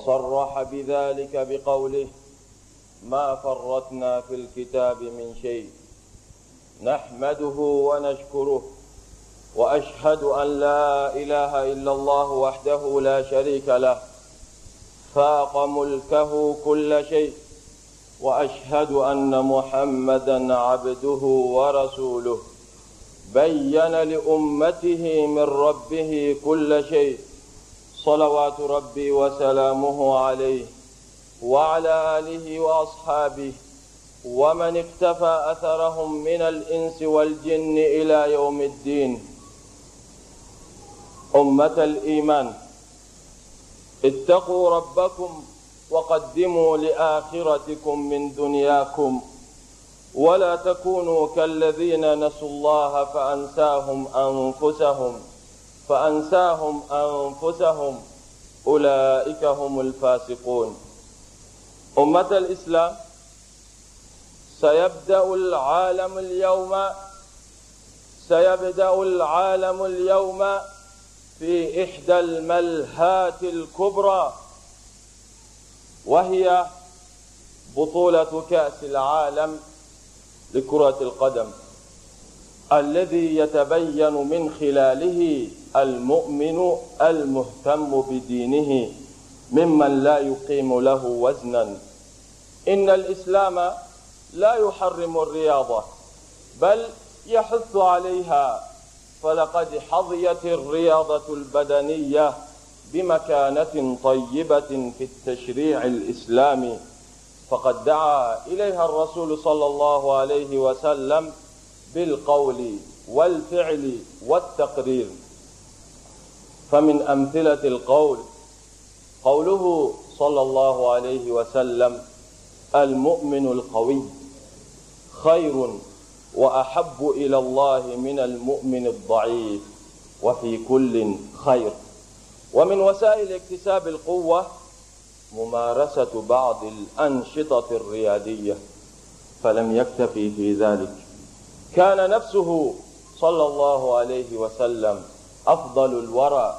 وصرح بذلك بقوله ما فرطنا في الكتاب من شيء. نحمده ونشكره وأشهد أن لا إله إلا الله وحده لا شريك له فاق ملكه كل شيء وأشهد أن محمدا عبده ورسوله. بين لأمته من ربه كل شيء. صلوات ربي وسلامه عليه وعلى آله وأصحابه ومن اكتفى أثرهم من الإنس والجن إلى يوم الدين. أمة الإيمان. اتقوا ربكم وقدموا لآخرتكم من دنياكم ولا تكونوا كالذين نسوا الله فأنساهم أنفسهم. فأنساهم أنفسهم. أولئك هم الفاسقون. أمة الإسلام سيبدأ العالم اليوم سيبدأ العالم اليوم في إحدى الملهات الكبرى وهي بطولة كأس العالم لكرة القدم الذي يتبين من خلاله المؤمن المهتم بدينه ممن لا يقيم له وزنا. إن الإسلام لا يحرم الرياضة بل يحث عليها. فلقد حظيت الرياضة البدنية بمكانة طيبة في التشريع الإسلامي. فقد دعا إليها الرسول صلى الله عليه وسلم بالقول والفعل والتقرير. فمن أمثلة القول قوله صلى الله عليه وسلم المؤمن القوي خير وأحب إلى الله من المؤمن الضعيف وفي كل خير. ومن وسائل اكتساب القوة ممارسة بعض الأنشطة الريادية. فلم يكتفي في ذلك. كان نفسه صلى الله عليه وسلم أفضل الورى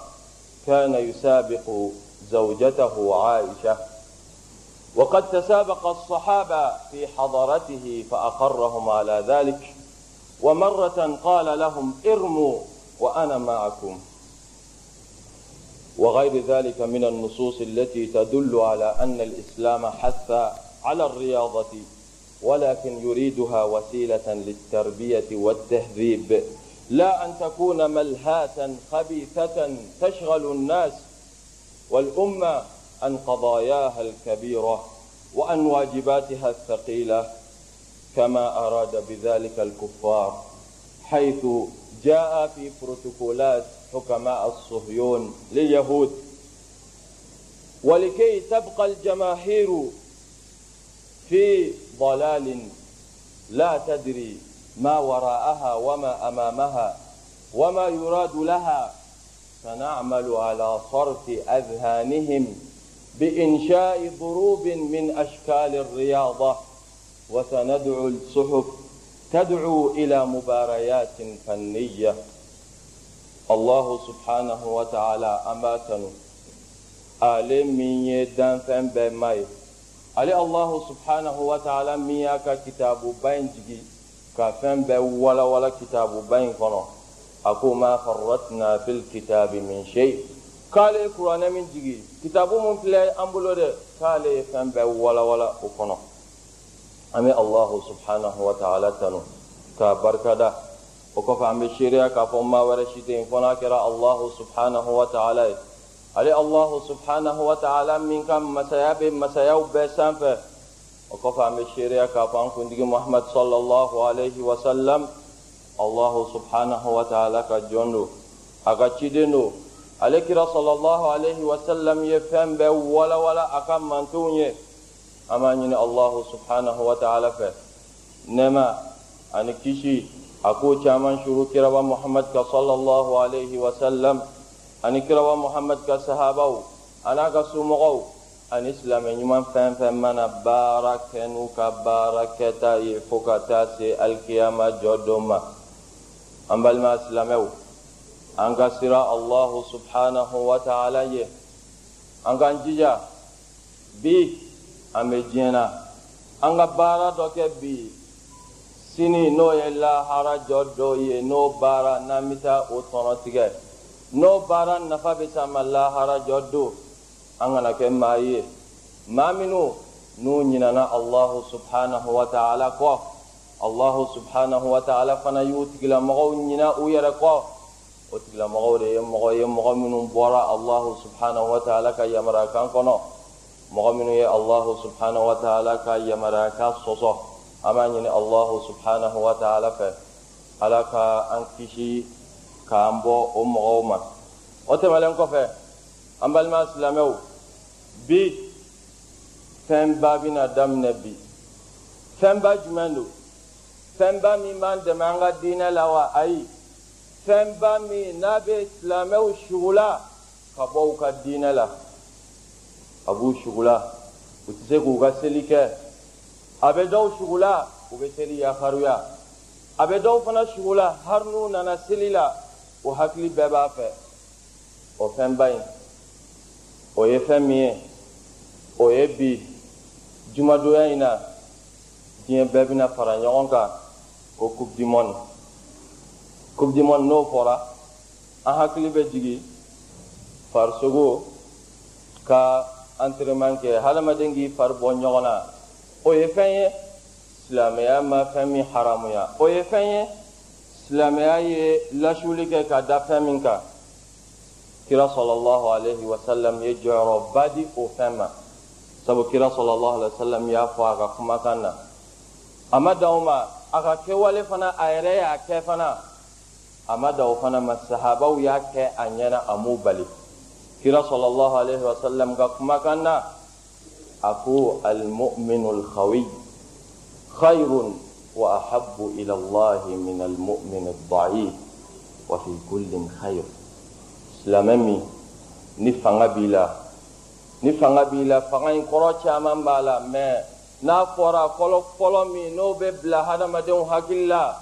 كان يسابق زوجته عائشة. وقد تسابق الصحابة في حضرته فأقرهم على ذلك ومرة قال لهم ارموا وأنا معكم. وغير ذلك من النصوص التي تدل على أن الإسلام حث على الرياضة ولكن يريدها وسيلة للتربية والتهذيب. لا أن تكون ملهاة خبيثة تشغل الناس والأمة عن قضاياها الكبيرة وعن واجباتها الثقيلة كما أراد بذلك الكفار حيث جاء في بروتوكولات حكماء الصهيون لليهود. ولكي تبقى الجماهير في ضلال لا تدري ما وراءها وما أمامها وما يراد لها فنعمل على صرف أذهانهم بإنشاء ضروب من أشكال الرياضة وسندعو الصحف تدعو إلى مباريات فنية. الله سبحانه وتعالى أماتنا ale min ye danfɛn wa ta'ala min y'a ka kitabuba in jigi ka fɛn bɛɛ walawala kitabuba in kɔnɔ a ko ma farratna fil kitabi min shay k'ale kuranɛ min jigi kitabu mun filɛ an bolo dɛ k'ale ye fɛn bɛɛ walawala o kɔnɔ an bɛ allahu subhanahu wa ta'ala tanu k'a barikada o kɔfɛ an bɛ seereya k'a fɔ maa wɛrɛ si tɛ yen fɔ n'a kɛra allahu subhanahu wa ta'ala ye ale allahu subhanahu wa ta'ala min ka masaya bɛ masayaw bɛɛ sanfɛ وقف من شرية كفان كنت محمد صلى الله عليه وسلم. الله سبحانه وتعالى كجنو أكتشدنو عليك صلى الله عليه وسلم يفهم ولا ولا أكم من توني. أما الله سبحانه وتعالى ف نما أن كشي أقول تامن شروع كرب محمد صلى الله عليه وسلم. أن كرب محمد كصحابه أنا كسمعه ani silamɛ ɲuman fɛn fɛn mana baara kɛ n'u ka baara kɛta ye fo ka taa se alikiyama jɔ don ma an balima silamɛw an ka sira allahu subhanahu wa ta'ala ye. An k'an jija bi an bɛ diɲɛ an ka baara dɔ kɛ bi. Sini n'o ye lahara jɔ dɔ ye n'o baara n'an bɛ taa o tɔnɔ n'o baara nafa bɛ s'an lahara jɔ don an kana kɛ maa ye maa minnu n'u ɲinana allahu subhanahu wa ta'ala kɔ allahu subhanahu wa ta'ala fana y'u tigilamɔgɔw ɲina u yɛrɛ kɔ o tigilamɔgɔw de ye mɔgɔ ye mɔgɔ minnu bɔra allahu subhanahu wa ta'ala ka yamaruya kan kɔnɔ mɔgɔ minnu ye allahu subhanahu wa ta'ala ka yamaruya kan sɔsɔ an b'a ɲini allahu subhanahu wa ta'ala fɛ ala ka an kisi k'an bɔ o mɔgɔw ma o tɛmɛnen kɔfɛ an balima silamɛw bi fɛnba bɛna daminɛ bi. Fɛnba jumɛn don fɛnba min b'an dɛmɛ an ka diinɛ la wa ayi. Fɛnba min n'a bɛ silamɛw sugula ka bɔ u ka diinɛ la. A b'u sugula u tɛ se k'u ka seli kɛ a bɛ dɔw sugula u bɛ seli yafaruya a bɛ dɔw fana sugula hali n'u nana seli la o hakili bɛɛ b'a fɛ o fɛnba in o ye fɛn min ye o ye bi jumadonya in na diɲɛ bɛɛ bɛna fara ɲɔgɔn kan ko coupe du monde. Coupe du monde n'o fɔra an hakili bɛ jigin farisogo ka entraînement kɛ. Hadamaden k'i fari bɔ ɲɔgɔn na. O ye fɛn ye silamɛya ma fɛn min haramuya. O ye fɛn ye silamɛya ye lasuli kɛ ka da fɛn min kan kira sɔlɔlɔhu alayhi wa sallam ye jɔyɔrɔba di o fɛn ma sabu kira sɔlɔlɔhu alayhi wa sallam y'a fɔ a ka kumakan na a ma dan o ma a ka kɛwale fana a yɛrɛ y'a kɛ fana a ma dan o fana ma sahabaw y'a kɛ a ɲɛna a m'u bali kira sɔlɔlɔhu alayhi wa sallam ka kumakan na a ko almu'minu alkhawi khayrun wa ahabbu ila allahi min almu'min ad-da'if wa fi kullin khayr silamɛ min ni fanga b'i la ni fanga b'i la fanga in kɔrɔ caman b'a la mɛ n'a fɔra fɔlɔ fɔlɔ min n'o bɛ bila hadamadenw hakili la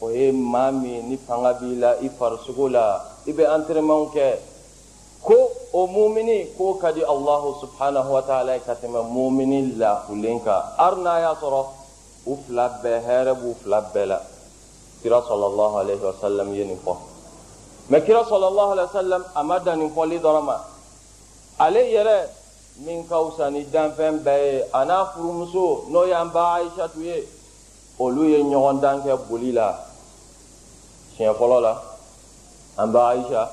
o ye maa min ni fanga b'i la i farisogo la i bɛ entraînement kɛ ko o mumini k'o ka di subhanahu wa ta'ala ye ka tɛmɛ mumini lahulen kan hali n'a y'a sɔrɔ u fila bɛɛ hɛrɛ b'u fila bɛɛ la kira sɔlɔlɔhu alayhi wa sallam ye nin fɔ mɛ kira sɔlɔlɔhu alayhi wa sallam a ma dan nin fɔli dɔrɔn ma ale yɛrɛ min ka wusa ni danfɛn bɛɛ ye a n'a furumuso n'o y'an ba ayisatu ye olu ye ɲɔgɔn dan kɛ boli la siɲɛ fɔlɔ la an ba ayisa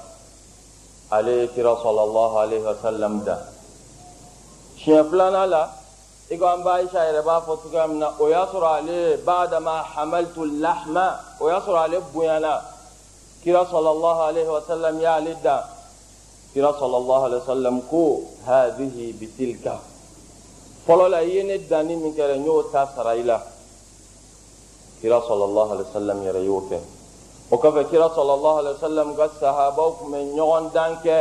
ale ye kira sɔlɔlɔhu alayhi wa sallam dan siɲɛ filanan la i ko an ba ayisa yɛrɛ b'a fɔ cogoya min na o y'a sɔrɔ ale ba'dama hamaltu lahma o y'a sɔrɔ ale bonyana kira sɔlɔlɔhu alayhi wa sallam y'ale dan kira sallallahu alaihi wasallam ko hadhihi bitilka fɔlɔ la i ye ne danni min kɛra n y'o ta sara i la kira sallallahu alaihi wasallam yɛrɛ y'o kɛ o kɔfɛ kira sallallahu alaihi wasallam ka sahabaw tun bɛ ɲɔgɔn dan kɛ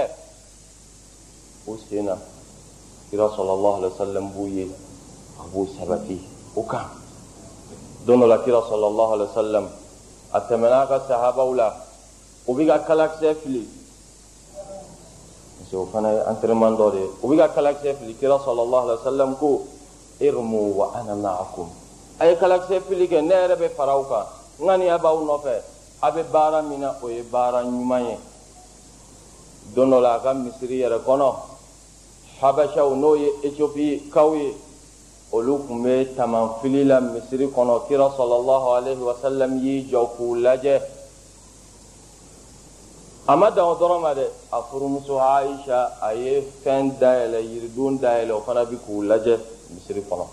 o sen na kira sallallahu alaihi wasallam b'u ye a b'u sabati o kan don dɔ la kira sallallahu alaihi wasallam a tɛmɛna a ka sahabaw la o bɛ ka kalakisɛ fili o fana ye entraînement dɔ de ye u bɛ ka kalakisɛ fili kira sallallahu alaihi wa sallam ko irmu wa ana ma'akum. A ye kalakisɛ fili kɛ ne yɛrɛ bɛ fara aw kan ŋaniya b'aw nɔfɛ a bɛ baara min na o ye baara ɲuman ye don dɔ la a ka misiri yɛrɛ kɔnɔ habashaw n'o ye etiopi kaw ye olu tun bɛ tamanfili la misiri kɔnɔ kira sallallahu alaihi wa sallam y'i jɔ k'u lajɛ a ma dan o dɔrɔn ma dɛ a furumuso aisha a ye fɛn dayɛlɛ yiridon dayɛlɛ o fana bi k'u lajɛ misiri kɔnɔ.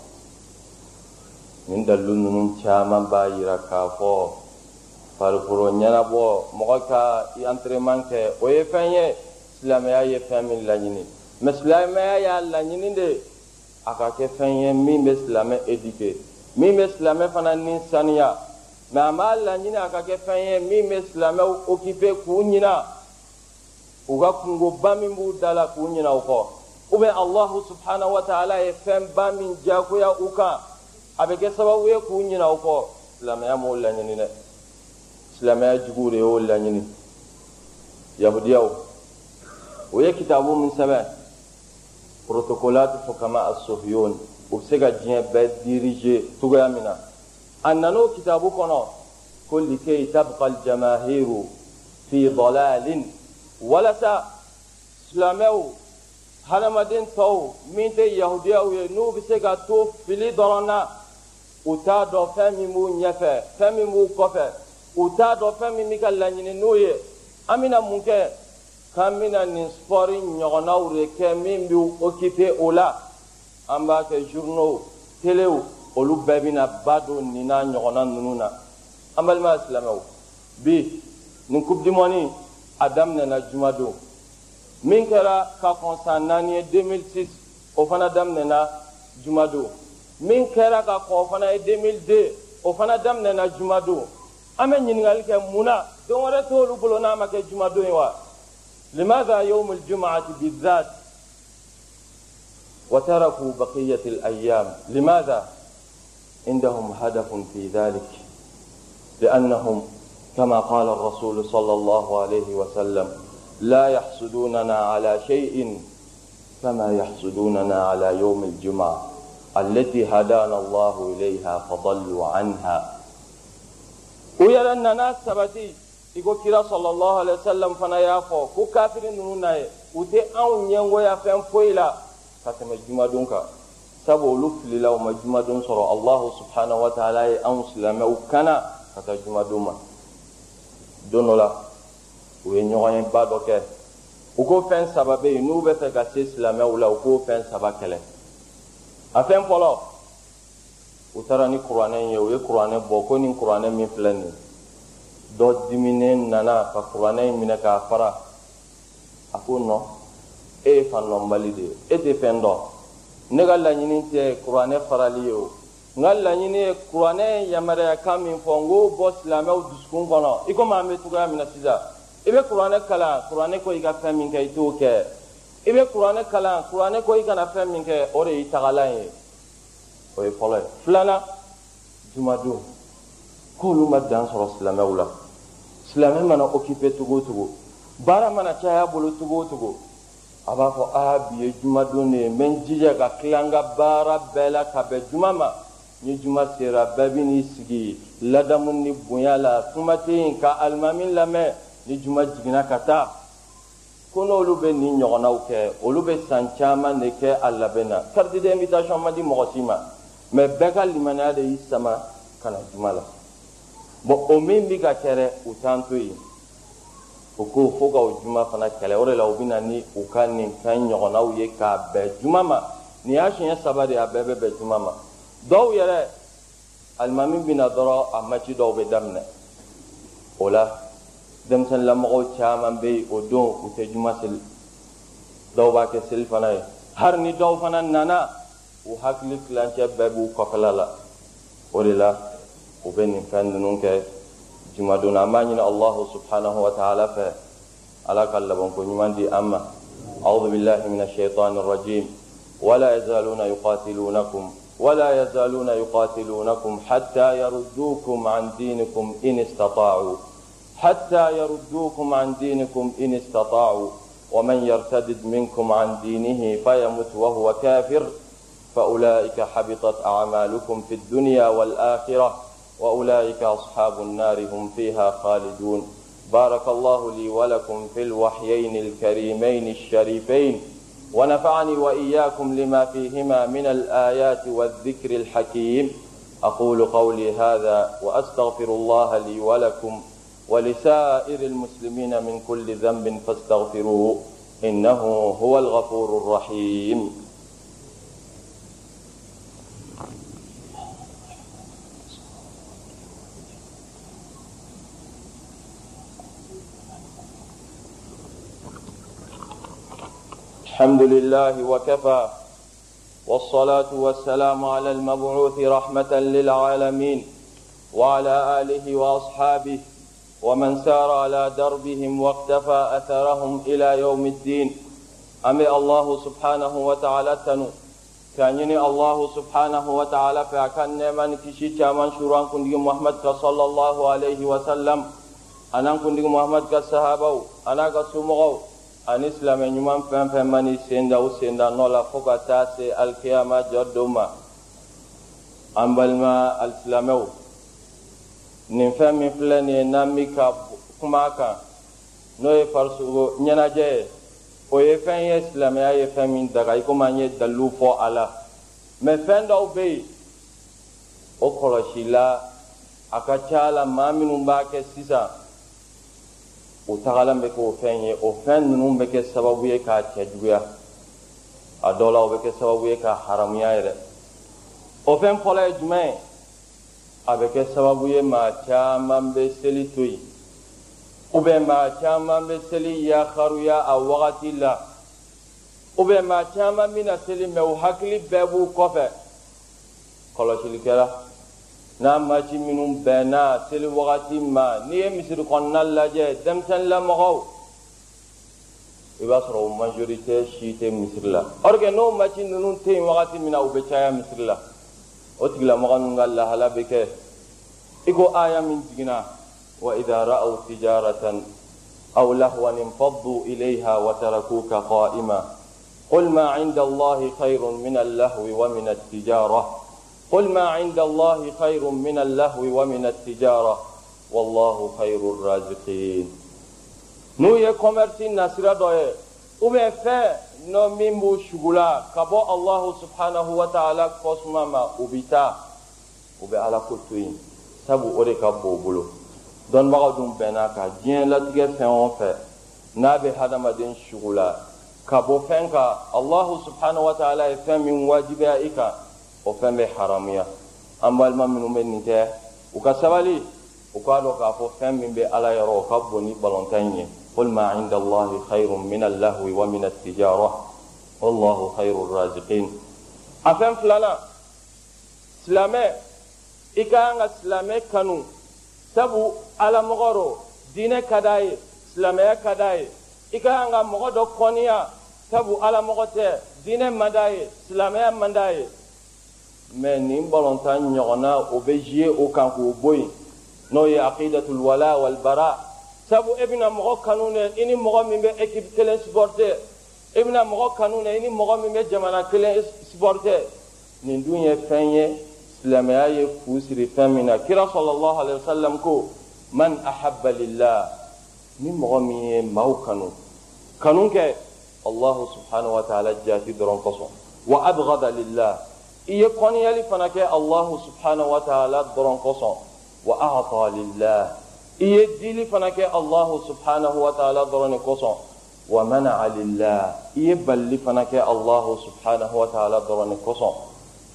Nin dalilu ninnu caman b'a yira k'a fɔ farikolo ɲɛnabɔ mɔgɔ ka entraînement kɛ o ye fɛn ye silamɛya ye fɛn min laɲini. Mɛ silamɛya y'a laɲini de a ka kɛ fɛn ye min bɛ silamɛ éduquer. Min bɛ silamɛ fana ni saniya mɛ a m'a laɲini a ka kɛ fɛn ye min bɛ silamɛw occupé k'u ɲina u ka kungoba min b'u da la k'u ɲina o kɔ ou bien allahu subhanahu wa ta'ala ye fɛnba min diyagoya u kan a bɛ kɛ sababu ye k'u ɲina o kɔ silamɛya m'o laɲini dɛ silamɛya juguw de y'o laɲini yahudiyaw o ye kitabu min sɛbɛn protocolati fo kama asofiyun u bɛ se ka diɲɛ bɛɛ dirige cogoya min na a nan'o kitabu kɔnɔ ko likei tabqa aljamahiru fi dalalin walasa silamɛw hadamaden tɔw min tɛ yahudiyaw ye n'u bɛ se ka to fili dɔrɔn na u t'a dɔn fɛn min b'u ɲɛfɛ fɛn min b'u kɔfɛ u t'a dɔn fɛn min bɛ ka laɲini n'o ye an bɛna mun kɛ k'an bɛna nin sipɔri ɲɔgɔnnaw de kɛ min b'u okipe o la an b'a kɛ journaux telew olu bɛɛ bɛna ba don nin n'a ɲɔgɔnna ninnu na an balima silamɛw bi nin coupe du monde a daminɛna juma don min kɛra ka kɔn san naani ye 2006 o fana daminɛna juma don min kɛra ka kɔn o fana ye 2002 o fana daminɛna juma don an bɛ ɲininkali kɛ mun na don wɛrɛ t'olu bolo n'a ma kɛ juma don ye wa لماذا يوم الجمعة بالذات وتركوا بقية الأيام لماذا عندهم هدف في ذلك لأنهم كما قال الرسول صلى الله عليه وسلم لا يحسدوننا على شيء كما يحسدوننا على يوم الجمعة التي هدانا الله إليها فضلوا عنها. ويرى سبتي iko kira sallallahu alaihi wasallam fana y'a fɔ ko kafiri ninnu na ye u tɛ anw ɲɛngoya fɛn foyi sabu olu filila u ma jumadon sɔrɔ allahu subhanahu wa taala ye anw silamɛw kana ka taa jumadon ma don dɔ la u ye ɲɔgɔn ye ba dɔ kɛ u ko fɛn saba bɛ yen n'u bɛ fɛ ka se silamɛw la u k'o fɛn saba kɛlɛ a fɛn fɔlɔ u taara ni kuranɛ ye u ye kuranɛ bɔ ko nin kuranɛ min filɛ nin dɔ diminen nana ka kuranɛ in minɛ k'a fara a ko nɔ e ye fanlɔnbali de ye e tɛ fɛn dɔn ne ka laɲini tɛ kuranɛ farali ye o. N ka laɲini ye kuranɛ yamaruya kan min fɔ n k'o bɔ silamɛw dusukun kɔnɔ. I komi an bɛ cogoya min na sisan. I bɛ kuranɛ kalan kuranɛ ko i ka fɛn min kɛ i t'o kɛ. I bɛ kuranɛ kalan kuranɛ ko i kana fɛn min kɛ o de y'i tagalan ye. O ye fɔlɔ ye. Filanan jumadon. K'olu ma dan sɔrɔ silamɛw la. Silamɛ mana okipe cogo o cogo baara mana caya bolo cogo o cogo a b'a fɔ aa bi ye jumadon de ye. N bɛ n jija ka tila n ka baara bɛɛ la ka bɛn juma ma. Ni juma sera bɛɛ bɛ n'i sigi ladamu ni bonya la. Kuma tɛ yen ka alimami lamɛn ni juma jiginna ka taa. Ko n'olu bɛ nin ɲɔgɔnnaw kɛ olu bɛ san caman de kɛ a labɛn na. Carte d'invitation ma di mɔgɔ si ma. Mɛ bɛɛ ka limaniya de y'i sama ka na juma la. bɔn o min bɛ ka kɛ dɛ u t'an to yen o ko fo ka o juma fana kɛlɛ. O de la u bɛ na ni u ka nin fɛn ɲɔgɔnnaw ye k'a bɛn juma ma. Nin y'a siɲɛ saba de a bɛɛ bɛ bɛn juma ma. Dɔw yɛrɛ alimami bɛ na dɔrɔn a maci dɔw bɛ daminɛ. O la denmisɛnninlamɔgɔw caman bɛ yen o don u tɛ juma seli. Dɔw b'a kɛ seli fana ye. Hali ni dɔw fana nana u hakili tilancɛ bɛɛ b'u kɔfɛla la. O de la. u bɛ nin fɛn ninnu kɛ jumadon na an b'a ɲini allahu subhanahu wa ta'ala fɛ ala ka labanko ɲuman di an ma أعوذ بالله من الشيطان الرجيم ولا يزالون يقاتلونكم ولا يزالون يقاتلونكم حتى يردوكم عن دينكم إن استطاعوا حتى يردوكم عن دينكم إن استطاعوا ومن يرتد منكم عن دينه فيمت وهو كافر فأولئك حبطت أعمالكم في الدنيا والآخرة وأولئك أصحاب النار هم فيها خالدون. بارك الله لي ولكم في الوحيين الكريمين الشريفين. ونفعني وإياكم لما فيهما من الآيات والذكر الحكيم. أقول قولي هذا وأستغفر الله لي ولكم ولسائر المسلمين من كل ذنب فاستغفروه إنه هو الغفور الرحيم. الحمد لله وكفى. والصلاة والسلام على المبعوث رحمة للعالمين وعلى آله وأصحابه ومن سار على دربهم واقتفى أثرهم إلى يوم الدين. أمي الله سبحانه وتعالى تنو. كان يني الله سبحانه وتعالى فأكان نيمان كشي كمان كندي محمد صلى الله عليه وسلم أنا كندي محمد كالصحابة أنا كسومغو ani silamɛ ɲuman fɛn fɛn mani senda u senda nɔ la fɔɔ ka taa se alikiyama jɔ don ma an balima alisilamɛw nin fɛn min filɛ nin ye n'an bi ka kuma kan n'o ye farisogo ɲɛnajɛ ye o ye fɛn ye silamɛya ye fɛn min daga. I komi an ye dalilu fɔ a la mɛ fɛn dɔw bɛ yen o kɔlɔsi la a ka ca la maa minnu b'a kɛ sisan o tagalan bɛ kɛ o fɛn ye. O fɛn ninnu bɛ kɛ sababu ye k'a cɛ juguya. A dɔw la o bɛ kɛ sababu ye k'a haramuya yɛrɛ. O fɛn fɔlɔ ye jumɛn ye? A bɛ kɛ sababu ye maa caman bɛ seli to yen. Ou bien maa caman bɛ seli yakaruya a wagati la. Ou bien maa caman bɛna seli mɛ u hakili bɛɛ b'u kɔfɛ. Kɔlɔsilikɛla n'a maci minnu bɛnna seli wagati ma n'i ye misiri kɔnɔna lajɛ denmisɛnninlamɔgɔw i b'a sɔrɔ o majorité si tɛ misiri la or que n'o maci ninnu tɛ yen wagati min na u bɛ caya misiri la o tigilamɔgɔ ninnu ka lahala bɛ kɛ i ko aya min jiginna wa idha ra'aw tijaratan aw lahwan infaddu ilayha wa tarakuka qa'ima قل ما عند الله خير من اللهو ومن التجاره قل ما عند الله خير من اللهو ومن التجارة. والله خير الرازقين. نو يا كوميرسين ناسيرا دوي اوميفا نو ميمبو شغولا كابو الله سبحانه وتعالى قسما ما اوبيتا اوبي على كوتوين سابو اوري كابو بولو دون ما غدون بناكا جين لا تيغي فين اون في نابي هذا ما دين شغولا كابو فينكا الله سبحانه وتعالى فين من واجبائك o fɛn bɛ haramuya an balima minnu bɛ nin kɛ u ka sabali u k'a dɔn k'a fɔ fɛn min bɛ ala yɔrɔ o ka bon ni balontan in ye قل ما عند الله خير من اللهو ومن التجارة والله خير الرازقين afɛn filanan silamɛ i ka kan ka silamɛ kanu sabu alamɔgɔ ro diinɛ ka d'a ye silamɛya ka d'a ye i ka kan ka mɔgɔ dɔ kɔniya sabu alamɔgɔ tɛ diinɛ man d'a ye silamɛya man d'a ye mɛ nin balontan ɲɔgɔnna o bɛ ziye o kan k'o bɔ yen n'o ye aqidatul wala wal bara sabu e bɛna mɔgɔ kanu ne i ni mɔgɔ min bɛ ekipe kelen supporter e bɛna mɔgɔ kanu ne i ni mɔgɔ min bɛ jamana kelen supporter nin dun ye fɛn ye silamɛya ye fu siri fɛn min na kira sɔlɔlɔhu alayhi wa sallam ko man ahabba lillah ni mɔgɔ min ye maaw kanu kanu kɛ allahu subhanahu wa ta'ala jati dɔrɔn kosɔn wa abghada lillah i ye kɔniyali fana kɛ allahu subhanahu wa ta'ala dɔrɔn kosɔn wa a'ta lillah i ye dili fana kɛ allahu subhanahu wa ta'ala dɔrɔn de kosɔn wa mana'a lillah i ye balili fana kɛ allahu subhanahu wa ta'ala dɔrɔn de kosɔn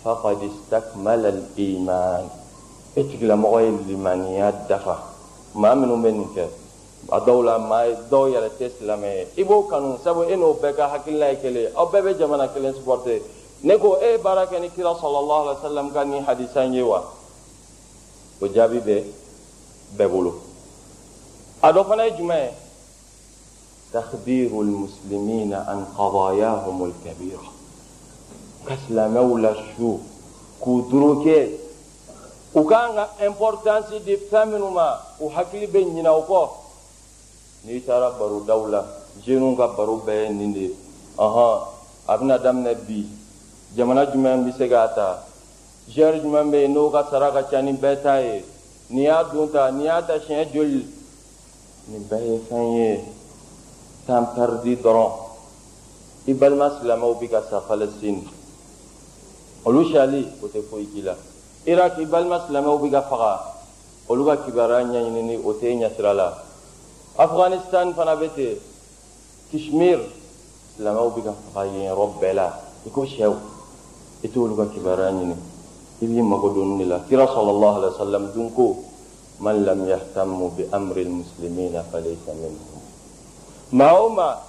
faqad istakmala al-iman e tigilamɔgɔ ye limaniya dafa maa minnu bɛ nin kɛ a dɔw la maa dɔw yɛrɛ tɛ silamɛ ye i b'o kanu sabu e n'o bɛɛ ka hakilina ye kelen aw bɛɛ bɛ jamana kelen supporter ne ko e ye baara kɛ ni kira sɔlɔlɔhu alaihi wa sallam ka nin hadisa ye wa o jaabi bɛ bɛɛ bolo a dɔ fana ye jumɛn ye takhbiru muslimina an qadayahum kabira ka silamɛw la su k'u doroke u kan ka importance di fɛn minnu ma u hakili bɛ ɲinɛ o kɔ n'i taara barodaw la jeunes ka baro bɛɛ ye nin de ye ɔhɔn a bɛna daminɛ bi jamana jumɛn bɛ se k'a ta zɛri jumɛn bɛ yen n'o ka sara ka ca ni bɛɛ ta ye n'i y'a dun ta n'i y'a ta siɲɛ joli nin bɛɛ ye fɛn ye temps perdu dɔrɔn i balima silamɛw bɛ ka sa palestine olu sali o tɛ foyi k'i la iraki i balima silamɛw bɛ ka faga olu ka kibaruya ɲɛɲinini o tɛ ɲɛsira la afghanistan fana bɛ ten kishmir silamɛw bɛ ka faga yen yɔrɔ bɛɛ la i ko sɛw itu luka kibaran ini ini makudun nila kira sallallahu alaihi wasallam dungku man lam yahtammu bi amril muslimina falaysa minhum. Mauma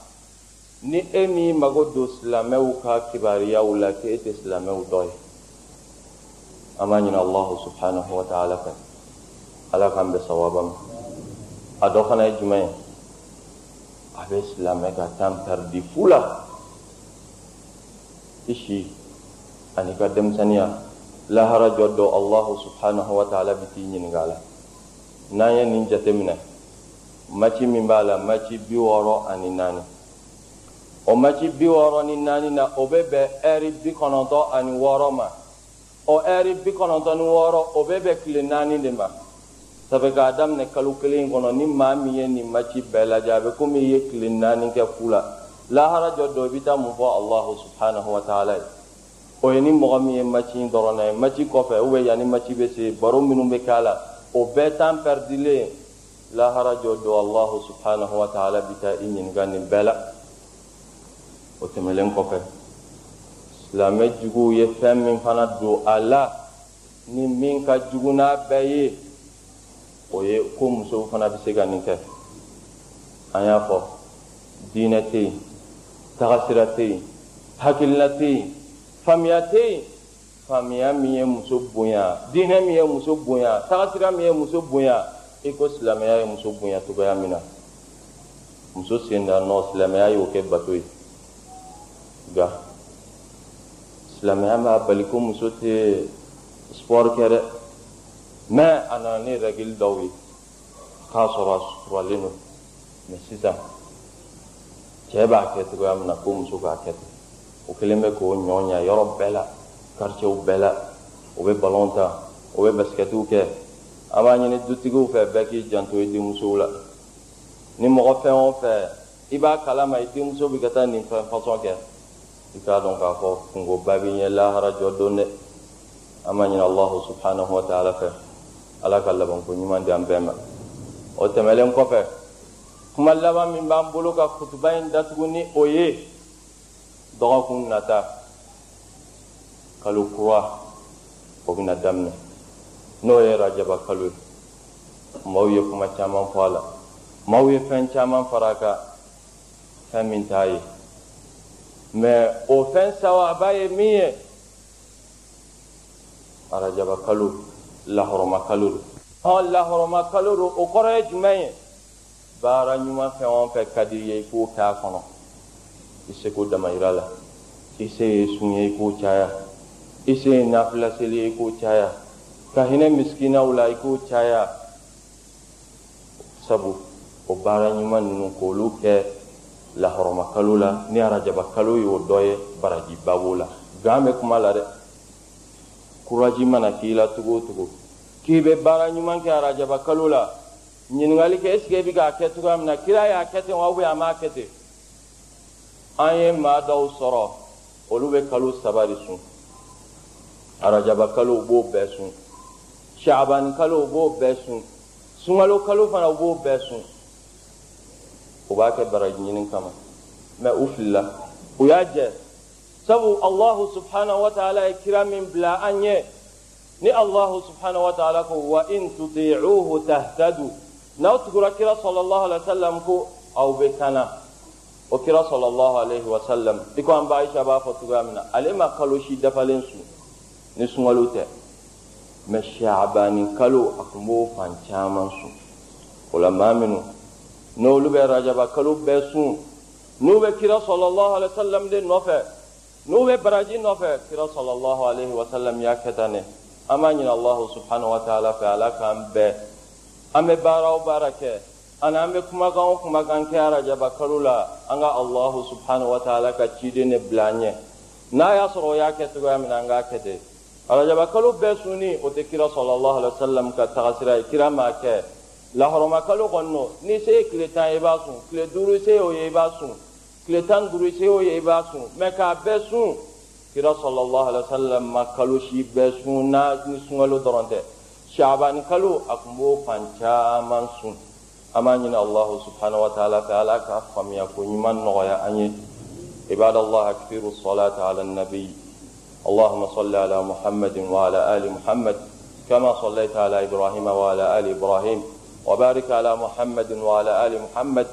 ni emi magodo slame uka kibari ya ula ke et slame u allah subhanahu wa ta'ala kan. ala kam be sawabam ado khana jume ya? abe slame ka ani ka denmisɛnniya lahara jɔ dɔ allahu subhanahu wa ta'ala bɛ t'i ɲininka a la n'an ye nin jateminɛ maci min b'a la maci bi wɔɔrɔ ani naani o maci bi wɔɔrɔ ni naani na o bɛ bɛn ɛri bi kɔnɔntɔn ani wɔɔrɔ ma. O ɛri bi kɔnɔntɔn ni wɔɔrɔ o bɛ bɛn tile naani de ma sabu k'a daminɛ kalo kelen kɔnɔ ni maa min ye nin maci bɛɛ lajɛ a bɛ komi i ye tile naani kɛ fu la lahara jɔ dɔ i bɛ taa mun fɔ alahu subhanahu wa ta'ala. ye o ye ni mɔgɔ min ye maci dɔrɔn ye maci kɔfɛ ou bien yanni maci bɛ se baro minnu bɛ k'a la o bɛɛ temps perdilen lahara jɔ don alahu subhanahu wa ta'ala bɛ taa i ɲininka nin bɛɛ la o tɛmɛlen kɔfɛ silamɛ juguw ye fɛn min fana don a la ni min ka jugu n'a bɛɛ ye o ye ko musow fana bɛ se ka nin kɛ an y'a fɔ diinɛ tɛ yen tagasira tɛ yen hakilina tɛ yen faamuya tɛ yen faamuya min ye muso bonya diinɛ min ye muso bonya tagasira min ye muso bonya i ko silamɛya ye muso bonya cogoya min na muso sen da nɔ silamɛya y'o kɛ bato ye nka silamɛya b'a bali ko muso tɛ sport kɛ dɛ mɛ a nana ni règle dɔw ye k'a sɔrɔ a suturalen don mɛ sisan cɛ b'a kɛ cogoya min na ko muso k'a kɛ ten o kelen bɛ k'o ɲɔ ɲa yɔrɔ bɛɛ la quartier bɛɛ la o bɛ ballon ta o bɛ baskɛtiw kɛ. An b'a ɲini dutigiw fɛ bɛɛ k'i janto i denmusow la. Ni mɔgɔ fɛn o fɛn i b'a kalama i denmuso bɛ ka taa nin fɛn fasɔn kɛ. I k'a dɔn k'a fɔ kungoba b'i ɲɛ lahara jɔ don dɛ. An b'a ɲini alahu subhanahu wa ta'ala fɛ. Ala ka labanko ɲuman di an bɛɛ ma. O tɛmɛlen kɔfɛ kuma laban min b'an bolo ka kutuba in datugu ni o ye dɔgɔkun nata kalo kura o bɛna daminɛ n'o ye rajaba kalo ye maaw ye kuma caman fɔ a la maaw ye fɛn caman fara a kan fɛn min t'a ye. Mɛ o fɛn sawaba ye min ye. Arajaba kalo lahɔrɔma kalo do. Hɔn lahɔrɔma kalo do o kɔrɔ ye jumɛn ye? Baara ɲuman fɛn o fɛn ka di i ye i k'o kɛ a kɔnɔ i seko damayira la i se ye ye i k'o caya i se ye nafilaseli ye i k'o caya ka hinɛ misikinaw la i k'o caya sabu o baara ɲuman ninnu k'olu kɛ lahɔrɔma kalo la ni arajaba kalo y'o dɔ ye baraji babo la gan bɛ kuma la dɛ kuraji mana k'i la togo o togo k'i bɛ baara ɲuman kɛ arajaba kalo la ɲininkali kɛ est i bɛ k'a kɛ cogoya min na kira y'a kɛ ten wa ou bien a m'a kɛ ten an ye maa dɔw sɔrɔ olu bɛ kalo saba de sun. Arajaba kalo u b'o bɛɛ sun. Shaabani kalo u b'o bɛɛ sun. Sunkalo kalo fana u b'o bɛɛ sun. U b'a kɛ baraji ɲini kama. Mɛ u filila. U y'a jɛ. Sabu allahu subhanahu wa ta'ala ye kira min bila an ye. Ni allahu subhanahu wa ta'ala ko wa in tuti'uhu tahtadu. N'aw tugura kira sallallahu alaihi wa sallam ko aw bɛ kana o kira sallallahu alaihi wa sallam. I ko an ba aisha b'a fɔ cogoya min na. Ale ma kalo si dafalen sun ni sunkalo tɛ mɛ shaabani kalo a tun b'o fan caman sun o la maa minnu n'olu bɛ rajaba kalo bɛɛ sun n'u bɛ kira sallallahu alaihi wa sallam de nɔfɛ n'u bɛ baraji nɔfɛ kira sallallahu alaihi wa sallam y'a kɛ tan ne an b'a ɲini allahu subhanahu wa ta'ala fɛ ala k'an bɛɛ an bɛ baara o baara kɛ ani an bɛ kumakan o kumakan kɛ arajaba kalo la an ka allahu subhanahu wa ta'ala ka ciden de bila an ɲɛ n'a y'a sɔrɔ o y'a kɛ cogoya min na an k'a kɛ ten arajaba kalo bɛɛ sunni o tɛ kira sallallahu alaihi wa sallam ka tagasira ye kira m'a kɛ lahɔrɔma kalo kɔni no ni se ye tile tan ye i b'a sun tile duuru se y'o ye i b'a sun tile tan duuru se y'o ye i b'a sun mɛ k'a bɛɛ sun kira sallallahu alaihi wa sallam ma kalo si bɛɛ sun n'a ni sunkalo dɔrɔn tɛ shaabani kalo a tun b'o fan caman sun an b'a ɲini allahu subhanahu wa ta'ala fɛ ala ka عباد الله اكثروا الصلاة على النبي اللهم صل على محمد وعلى آل محمد كما صليت على إبراهيم وعلى آل إبراهيم وبارك على محمد وعلى آل محمد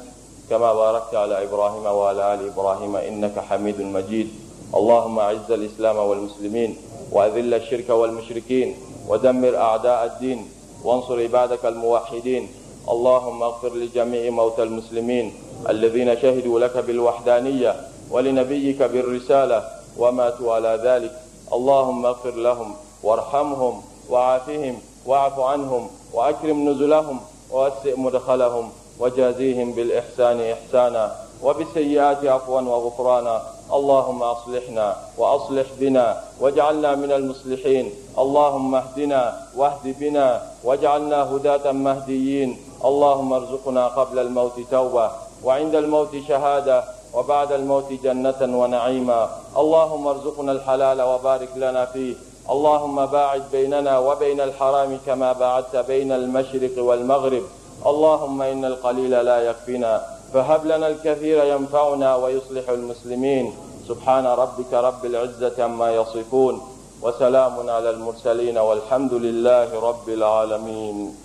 كما باركت على إبراهيم وعلى آل إبراهيم إنك حميد مجيد اللهم أعز الإسلام والمسلمين وأذل الشرك والمشركين ودمر أعداء الدين وانصر عبادك الموحدين اللهم اغفر لجميع موتى المسلمين الذين شهدوا لك بالوحدانية ولنبيك بالرسالة وماتوا على ذلك. اللهم اغفر لهم وارحمهم وعافهم واعف عنهم وأكرم نزلهم ووسع مدخلهم وجازيهم بالإحسان إحسانا وبالسيئات عفوا وغفرانا. اللهم أصلحنا وأصلح بنا واجعلنا من المصلحين. اللهم اهدنا واهد بنا واجعلنا هداة مهديين. اللهم ارزقنا قبل الموت توبة وعند الموت شهادة وبعد الموت جنة ونعيما. اللهم ارزقنا الحلال وبارك لنا فيه. اللهم باعد بيننا وبين الحرام كما باعدت بين المشرق والمغرب. اللهم إن القليل لا يكفينا. فهب لنا الكثير ينفعنا ويصلح المسلمين. سبحان ربك رب العزة عما يصفون. وسلام على المرسلين والحمد لله رب العالمين.